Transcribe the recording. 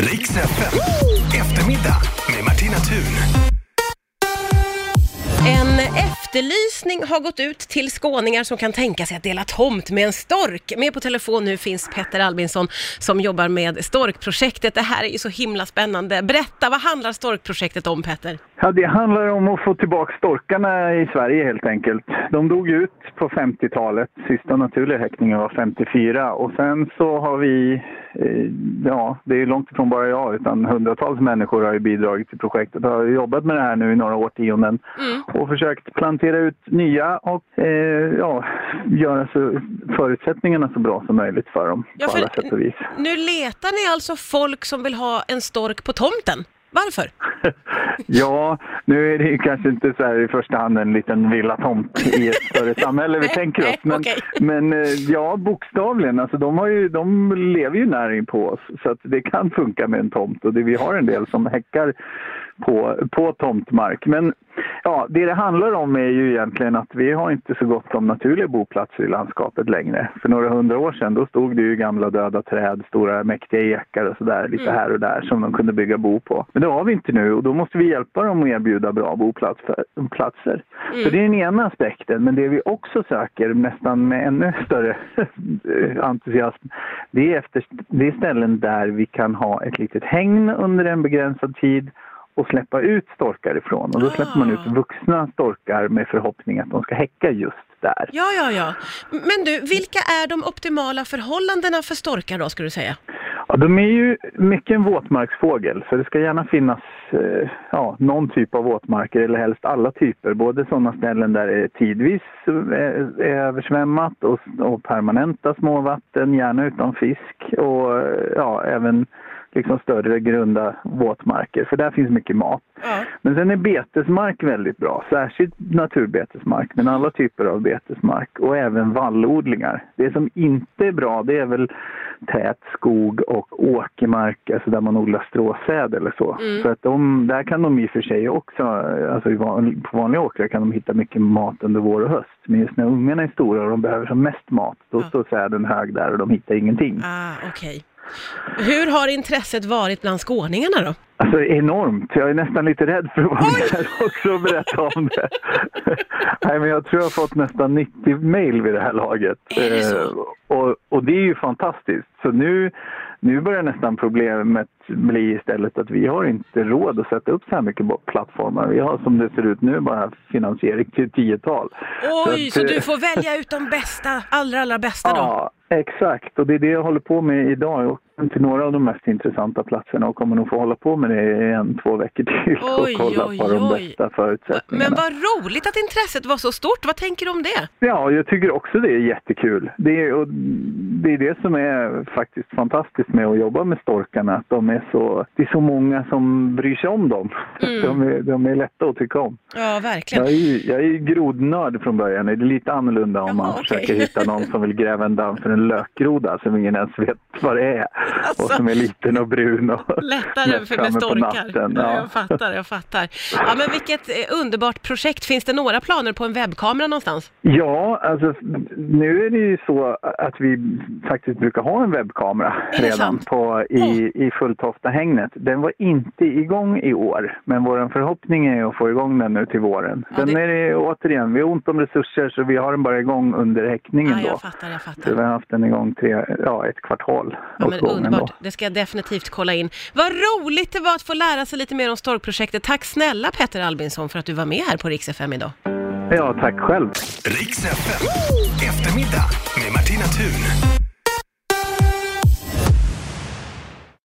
Riks FM. Eftermiddag med Martina Thun. En efterlysning har gått ut till skåningar som kan tänka sig att dela tomt med en stork. Med på telefon nu finns Petter Albinsson som jobbar med Storkprojektet. Det här är ju så himla spännande. Berätta, vad handlar Storkprojektet om Petter? Ja, det handlar om att få tillbaka storkarna i Sverige helt enkelt. De dog ut på 50-talet. Sista naturliga häckningen var 54 och sen så har vi, eh, ja, det är långt ifrån bara jag utan hundratals människor har ju bidragit till projektet och har jobbat med det här nu i några årtionden Mm. och försökt plantera ut nya och eh, ja, göra så, förutsättningarna så bra som möjligt för dem Ja, på alla sätt och vis. Nu letar ni alltså folk som vill ha en stork på tomten. Varför? Ja, nu är det kanske inte så här i första hand en liten villatomt i ett större samhälle vi tänker oss. Men, men eh, ja, bokstavligen. Alltså, de, har ju, de lever ju nära på oss så det kan funka med en tomt. Och det, vi har en del som häckar på, på tomtmark. Men ja, det det handlar om är ju egentligen att vi har inte så gott om naturliga boplatser i landskapet längre. För några hundra år sedan då stod det ju gamla döda träd, stora mäktiga ekar och sådär lite här och där som de kunde bygga bo på. Men det har vi inte nu och då måste vi hjälpa dem att erbjuda bra boplatser. platser. Så det är den ena aspekten. Men det vi också söker nästan med ännu större entusiasm det är, efter, det är ställen där vi kan ha ett litet hägn under en begränsad tid och släppa ut storkar ifrån. Och då släpper man ut vuxna storkar med förhoppning att de ska häcka just där. Ja, ja, ja. Men du, vilka är de optimala förhållandena för storkar då, skulle du säga? Ja, de är ju mycket en våtmarksfågel så det ska gärna finnas eh, ja, någon typ av våtmarker eller helst alla typer. Både sådana ställen där det tidvis är, är översvämmat och, och permanenta småvatten, gärna utan fisk och eh, ja, även liksom större grunda våtmarker för där finns mycket mat. Ja. Men sen är betesmark väldigt bra, särskilt naturbetesmark, men alla typer av betesmark och även vallodlingar. Det som inte är bra det är väl tät skog och åkermark, alltså där man odlar stråsäd eller så. Mm. Så att de, där kan de i och för sig också, alltså på vanliga åkrar kan de hitta mycket mat under vår och höst. Men just när ungarna är stora och de behöver som mest mat, då Ja. står säden hög där och de hittar ingenting. Ah, okej. Hur har intresset varit bland skåningarna då? Alltså enormt. Jag är nästan lite rädd för att vara med också och berätta om det. Nej, men jag tror jag har fått nästan 90 mejl vid det här laget. Är det så? Eh, och, och det är ju fantastiskt. Så nu, nu börjar nästan problemet bli istället att vi har inte råd att sätta upp så här mycket plattformar. Vi har som det ser ut nu bara finansiering till tiotal. Oj, att, så eh, du får välja ut de bästa, allra, allra bästa då? Exakt. Och det är det jag håller på med idag. Och till några av de mest intressanta platserna och kommer nog få hålla på med det i en, två veckor till Oj, och kolla oj, på de oj. bästa förutsättningarna. Men vad roligt att intresset var så stort. Vad tänker du om det? Ja, jag tycker också det är jättekul. Det är, och det är det som är faktiskt fantastiskt med att jobba med storkarna. Att de är så, det är så många som bryr sig om dem. Mm. De, är, de är lätta att tycka om. Ja, verkligen. Jag är, jag är grodnörd från början. Det är lite annorlunda om Jaha, man okej. försöker hitta någon som vill gräva en damm för en lökgroda som ingen ens vet vad det är. Alltså. Och som är liten och brun och Lättare för med storkar. Ja. Ja. Jag fattar, jag fattar. Ja, men vilket eh, underbart projekt. Finns det några planer på en webbkamera någonstans? Ja, alltså nu är det ju så att vi faktiskt brukar ha en webbkamera redan sant? på, i, i Fulltofta-hägnet. Den var inte igång i år, men vår förhoppning är att få igång den nu till våren. Ja, Sen det- är det återigen, vi har ont om resurser så vi har den bara igång under häckningen då. jag fattar, jag Så vi fattar. har haft den igång tre, ja, ett kvartal Ja, men underbart. Det ska jag definitivt kolla in. Vad roligt det var att få lära sig lite mer om Storkprojektet. Tack snälla Petter Albinsson för att du var med här på Rix FM idag. Ja, tack själv. Riks FM. Eftermiddag med Martina Thun.